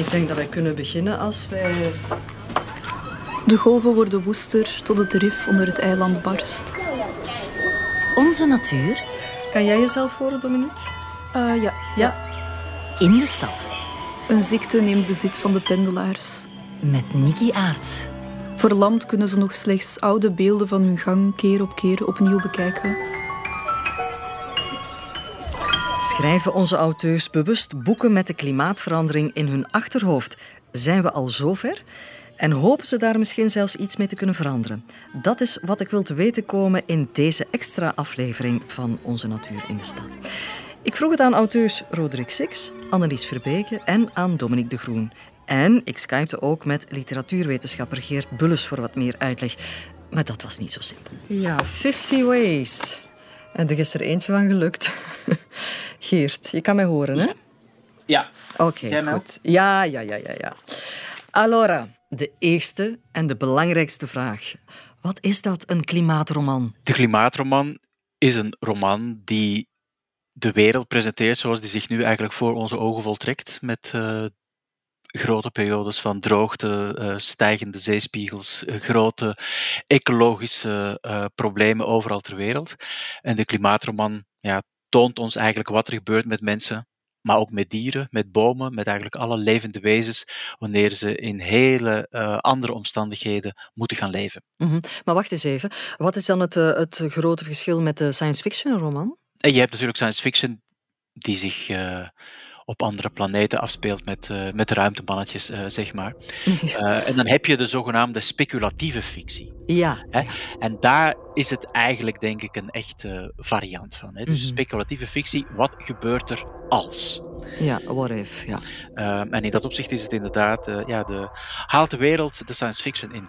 Ik denk dat wij kunnen beginnen als wij... De golven worden woester tot het rif onder het eiland barst. Onze natuur Kan jij jezelf horen, Dominique? Ah ja, Ja. in de stad. een ziekte neemt bezit van de pendelaars. Met Nicky Aarts. Verlamd kunnen ze nog slechts oude beelden van hun gang keer op keer opnieuw bekijken. Schrijven onze auteurs bewust boeken met de klimaatverandering in hun achterhoofd? Zijn we al zover? En hopen ze daar misschien zelfs iets mee te kunnen veranderen? Dat is wat ik wil te weten komen in deze extra aflevering van Onze Natuur in de Stad. Ik vroeg het aan auteurs Roderick Six, Annelies Verbeke en aan Dominique de Groen. En ik skypte ook met literatuurwetenschapper Geert Bulles voor wat meer uitleg. Maar dat was niet zo simpel. Ja, 50 ways. En er is er eentje van gelukt. Geert, je kan mij horen, hè? Ja. Oké, goed. Ja, ja, ja, ja, ja. Allora, de eerste en de belangrijkste vraag. Wat is dat, een klimaatroman? De Klimaatroman is een roman die de wereld presenteert zoals die zich nu eigenlijk voor onze ogen voltrekt. Met eh, grote periodes van droogte, eh, stijgende zeespiegels, eh, grote ecologische eh, problemen overal ter wereld. En de Klimaatroman ja, toont ons eigenlijk wat er gebeurt met mensen. Maar ook met dieren, met bomen, met eigenlijk alle levende wezens, wanneer ze in hele andere omstandigheden moeten gaan leven. Mhm. Maar wacht eens even. Wat is dan het, het grote verschil met de science fiction roman? En je hebt natuurlijk science fiction die zich op andere planeten afspeelt met, eh, met ruimtemannetjes, eh, zeg maar. Eh, en dan heb je de zogenaamde speculatieve fictie. Ja. Hè? En daar is het eigenlijk, denk ik, een echte variant van. Hè? Dus Mhm. speculatieve fictie, wat gebeurt er als? Ja, what if, ja. Ehm, en in dat opzicht is het inderdaad, ja, de, haalt de wereld de science fiction in.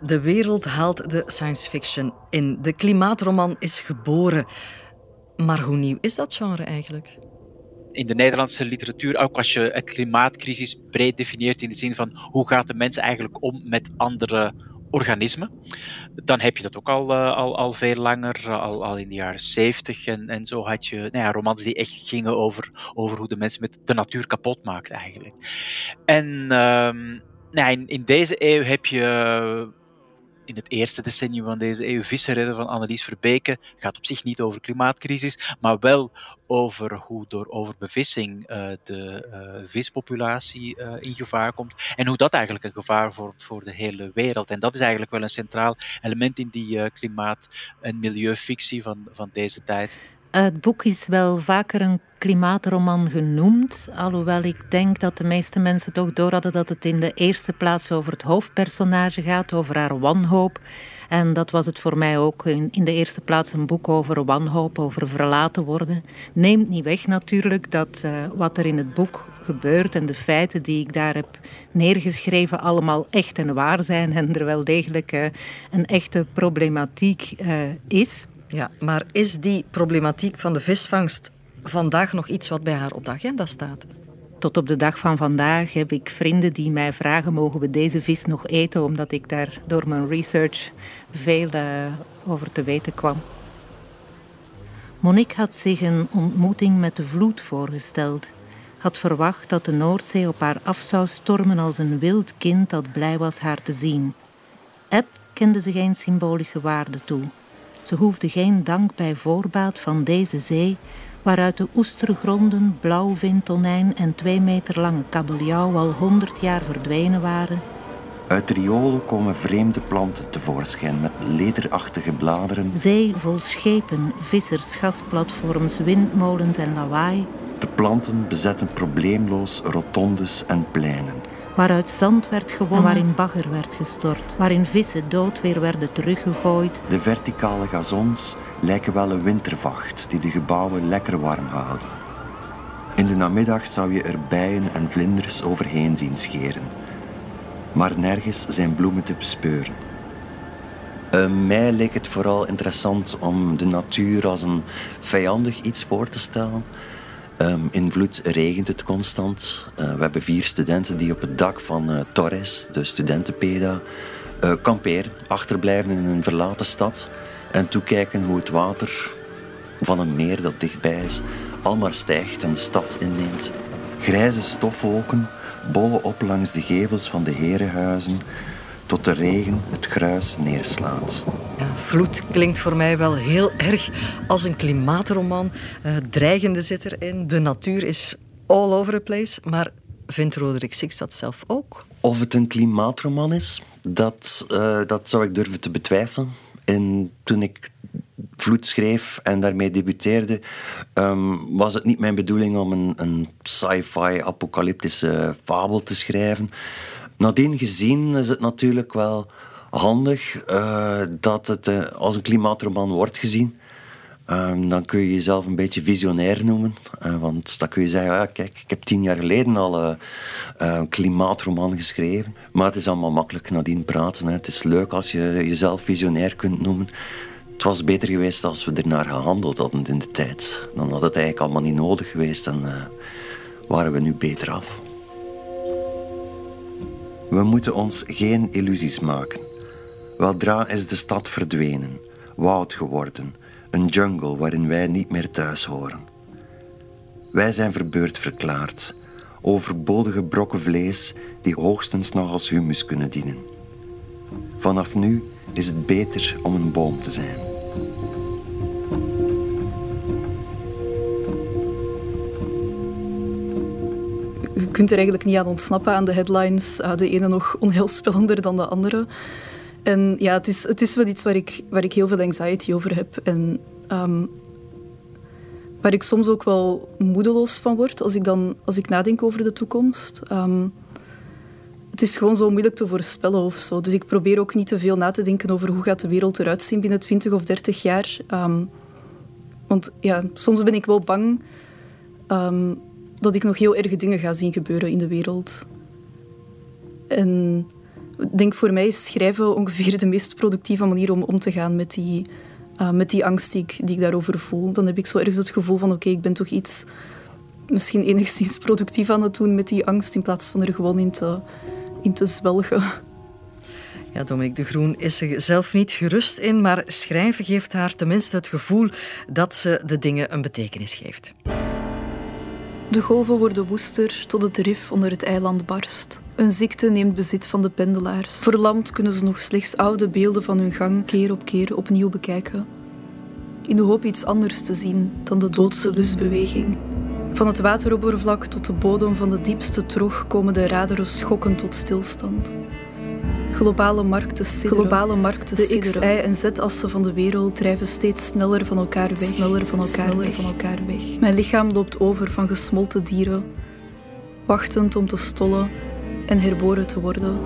De wereld haalt de science fiction in. De klimaatroman is geboren. Maar hoe nieuw is dat genre eigenlijk? In de Nederlandse literatuur, ook als je een klimaatcrisis breed definieert in de zin van hoe gaat de mens eigenlijk om met andere organismen, dan heb je dat ook al, eh, al, al veel langer, al, al in de jaren zeventig en, en zo had je nou ja, romans die echt gingen over, over hoe de mens met de natuur kapot maakt eigenlijk. En ehm, nou, in, deze eeuw heb je in het eerste decennium van deze eeuw Visserredden van Annelies Verbeke. Gaat op zich niet over klimaatcrisis, maar wel over hoe door overbevissing eh, de eh, vispopulatie eh, in gevaar komt. En hoe dat eigenlijk een gevaar vormt voor de hele wereld. En dat is eigenlijk wel een centraal element in die klimaat- en milieufictie van, van deze tijd. Het boek is wel vaker een klimaatroman genoemd, alhoewel ik denk dat de meeste mensen toch door hadden dat het in de eerste plaats over het hoofdpersonage gaat, over haar wanhoop. En dat was het voor mij ook in, de eerste plaats een boek over wanhoop, over verlaten worden. Neemt niet weg natuurlijk dat eh, wat er in het boek gebeurt en de feiten die ik daar heb neergeschreven allemaal echt en waar zijn en er wel degelijk eh, een echte problematiek eh, is. Ja, maar is die problematiek van de visvangst vandaag nog iets wat bij haar op de agenda staat? Tot op de dag van vandaag heb ik vrienden die mij vragen: mogen we deze vis nog eten? Omdat ik daar door mijn research veel uh, over te weten kwam. Monique had zich een ontmoeting met de vloed voorgesteld. Had verwacht dat de Noordzee op haar af zou stormen als een wild kind dat blij was haar te zien. Eb kende ze geen symbolische waarde toe. Ze hoefde geen dank bij voorbaat van deze zee, waaruit de oestergronden, blauwvin, tonijn en twee meter lange kabeljauw al honderd jaar verdwenen waren. Uit de riolen komen vreemde planten tevoorschijn met lederachtige bladeren. Zee vol schepen, vissers, gasplatforms, windmolens en lawaai. De planten bezetten probleemloos rotondes en pleinen. Waaruit zand werd gewonnen, waarin bagger werd gestort, waarin vissen dood weer werden teruggegooid. De verticale gazons lijken wel een wintervacht die de gebouwen lekker warm houden. In de namiddag zou je er bijen en vlinders overheen zien scheren. Maar nergens zijn bloemen te bespeuren. Uh, mij leek het vooral interessant om de natuur als een vijandig iets voor te stellen. Um, in Vloed regent het constant. Uh, we hebben vier studenten die op het dak van uh, Torres, de studentenpeda, uh, kamperen, achterblijven in een verlaten stad en toekijken hoe het water van een meer dat dichtbij is al maar stijgt en de stad inneemt. Grijze stofwolken bollen op langs de gevels van de herenhuizen tot de regen het gruis neerslaat. Ja, vloed klinkt voor mij wel heel erg als een klimaatroman. Uh, dreigende zit erin, de natuur is all over the place. Maar vindt Roderick Six dat zelf ook? Of het een klimaatroman is, dat, uh, dat zou ik durven te betwijfelen. En toen ik Vloed schreef en daarmee debuteerde, um, was het niet mijn bedoeling om een, een sci-fi apocalyptische fabel te schrijven. Nadien gezien is het natuurlijk wel handig uh, dat het uh, als een klimaatroman wordt gezien. Um, dan kun je jezelf een beetje visionair noemen. Uh, want dan kun je zeggen, ja, kijk, ik heb tien jaar geleden al een klimaatroman geschreven. Maar het is allemaal makkelijk nadien praten. Hè. Het is leuk als je jezelf visionair kunt noemen. Het was beter geweest als we ernaar gehandeld hadden in de tijd. Dan had het eigenlijk allemaal niet nodig geweest en waren we nu beter af. We moeten ons geen illusies maken. Weldra is de stad verdwenen, woud geworden, een jungle waarin wij niet meer thuis horen. Wij zijn verbeurd verklaard, overbodige brokken vlees die hoogstens nog als humus kunnen dienen. Vanaf nu is het beter om een boom te zijn. Kunt er eigenlijk niet aan ontsnappen aan de headlines. Uh, de ene nog onheilspellender dan de andere. En ja, het is, het is wel iets waar ik, waar ik heel veel anxiety over heb. En um, waar ik soms ook wel moedeloos van word als ik, dan, als ik nadenk over de toekomst. Um, het is gewoon zo moeilijk te voorspellen of zo. Dus ik probeer ook niet te veel na te denken over hoe gaat de wereld eruit zien binnen 20 of 30 jaar. Um, want ja, soms ben ik wel bang dat ik nog heel erge dingen ga zien gebeuren in de wereld. En ik denk voor mij is schrijven ongeveer de meest productieve manier om om te gaan met die, uh, met die angst die ik, die ik daarover voel. Dan heb ik zo ergens het gevoel van oké, ik ben toch iets misschien enigszins productief aan het doen met die angst in plaats van er gewoon in te, in te zwelgen. Ja, Dominique de Groen is er zelf niet gerust in, maar schrijven geeft haar tenminste het gevoel dat ze de dingen een betekenis geeft. De golven worden woester tot het rif onder het eiland barst. Een ziekte neemt bezit van de pendelaars. Verlamd kunnen ze nog slechts oude beelden van hun gang keer op keer opnieuw bekijken. In de hoop iets anders te zien dan de doodse lustbeweging. Van het wateroppervlak tot de bodem van de diepste trog komen de raderen schokken tot stilstand. Globale markten sidderen. Globale markten de X, Y en Z-assen van de wereld drijven steeds sneller van elkaar weg. Sneller van elkaar, sneller weg. Van elkaar weg. Mijn lichaam loopt over van gesmolten dieren, wachtend om te stollen en herboren te worden.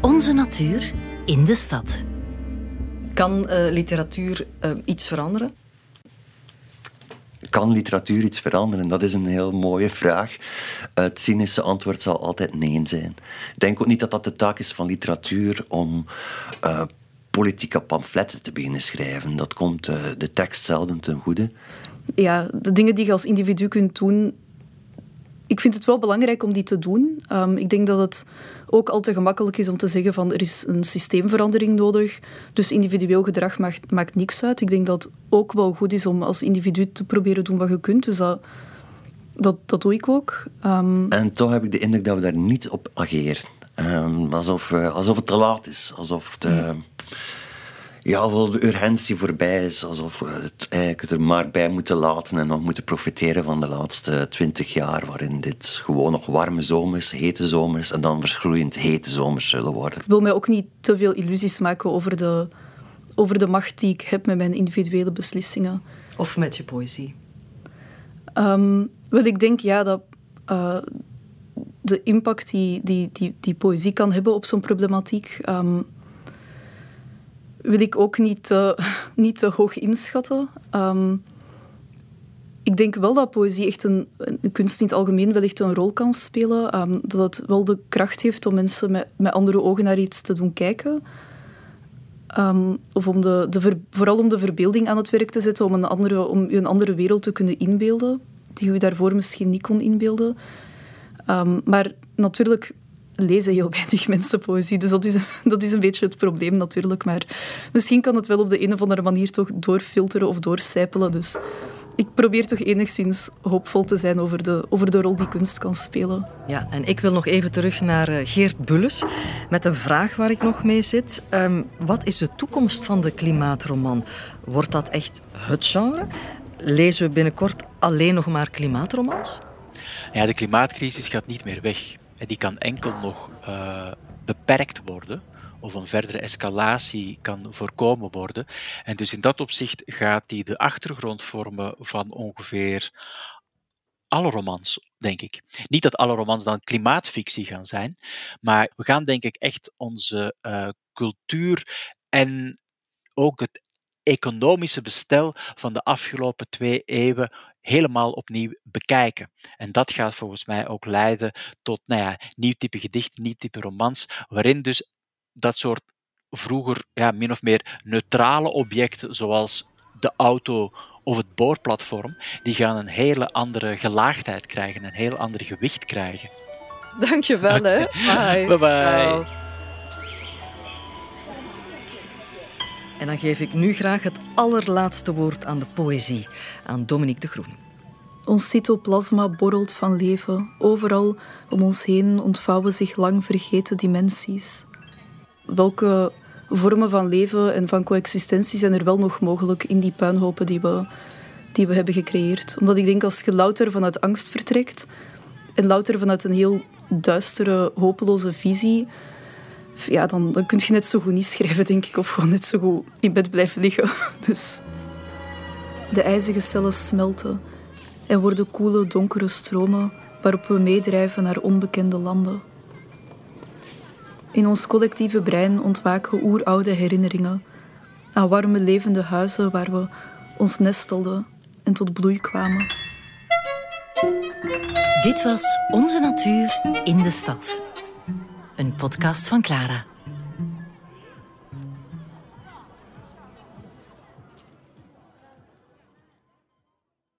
Onze natuur in de stad. Kan uh, literatuur uh, iets veranderen? Kan literatuur iets veranderen? Dat is een heel mooie vraag. Het cynische antwoord zal altijd nee zijn. Ik denk ook niet dat dat de taak is van literatuur om uh, politieke pamfletten te beginnen schrijven. Dat komt uh, de tekst zelden ten goede. Ja, de dingen die je als individu kunt doen, ik vind het wel belangrijk om die te doen. Um, ik denk dat het ook al te gemakkelijk is om te zeggen van er is een systeemverandering nodig, dus individueel gedrag maakt, maakt niks uit. Ik denk dat het ook wel goed is om als individu te proberen doen wat je kunt. Dus dat, dat, dat doe ik ook. Um, en toch heb ik de indruk dat we daar niet op ageren. Um, alsof, uh, alsof het te laat is. Alsof de, ja ja, alsof de urgentie voorbij is. Alsof we het eigenlijk er maar bij moeten laten en nog moeten profiteren van de laatste twintig jaar, waarin dit gewoon nog warme zomers, hete zomers en dan verschroeiend hete zomers zullen worden. Ik wil mij ook niet te veel illusies maken over de, over de macht die ik heb met mijn individuele beslissingen. Of met je poëzie? Um, wel, ik denk ja dat uh, de impact die, die, die, die poëzie kan hebben op zo'n problematiek. Um, wil ik ook niet te, niet te hoog inschatten. Um, ik denk wel dat poëzie echt een, een, kunst in het algemeen wellicht een rol kan spelen. Um, dat het wel de kracht heeft om mensen met, met andere ogen naar iets te doen kijken. Um, of om de, de vooral om de verbeelding aan het werk te zetten, om, een andere, om u een andere wereld te kunnen inbeelden, die u daarvoor misschien niet kon inbeelden. Maar natuurlijk lezen heel weinig mensen poëzie. Dus dat is, dat is een beetje het probleem natuurlijk. Maar misschien kan het wel op de een of andere manier toch doorfilteren of doorcijpelen. Dus ik probeer toch enigszins hoopvol te zijn over de, over de rol die kunst kan spelen. Ja, en ik wil nog even terug naar eh, Geert Bulles met een vraag waar ik nog mee zit. Um, wat is de toekomst van de klimaatroman? Wordt dat echt het genre? Lezen we binnenkort alleen nog maar klimaatromans? Ja, de klimaatcrisis gaat niet meer weg. Die kan enkel nog uh, beperkt worden of een verdere escalatie kan voorkomen worden. En dus in dat opzicht gaat die de achtergrond vormen van ongeveer alle romans, denk ik. Niet dat alle romans dan klimaatfictie gaan zijn, maar we gaan denk ik echt onze uh, cultuur en ook het economische bestel van de afgelopen twee eeuwen helemaal opnieuw bekijken. En dat gaat volgens mij ook leiden tot nou ja, nieuw type gedicht, nieuw type romans, waarin dus dat soort vroeger ja, min of meer neutrale objecten, zoals de auto of het boorplatform, die gaan een hele andere gelaagdheid krijgen, een heel ander gewicht krijgen. Dankjewel, hè. Bye. Bye bye. En dan geef ik nu graag het allerlaatste woord aan de poëzie, aan Dominique de Groen. Ons cytoplasma borrelt van leven. Overal om ons heen ontvouwen zich lang vergeten dimensies welke vormen van leven en van coexistentie zijn er wel nog mogelijk in die puinhopen die we, die we hebben gecreëerd. Omdat ik denk als je louter vanuit angst vertrekt en louter vanuit een heel duistere, hopeloze visie, ja, dan, dan kun je net zo goed niet schrijven, denk ik, of gewoon net zo goed in bed blijven liggen. Dus de ijzige cellen smelten en worden koele, donkere stromen waarop we meedrijven naar onbekende landen. In ons collectieve brein ontwaken oeroude herinneringen aan warme levende huizen waar we ons nestelden en tot bloei kwamen. Dit was Onze Natuur in de Stad. Een podcast van Clara.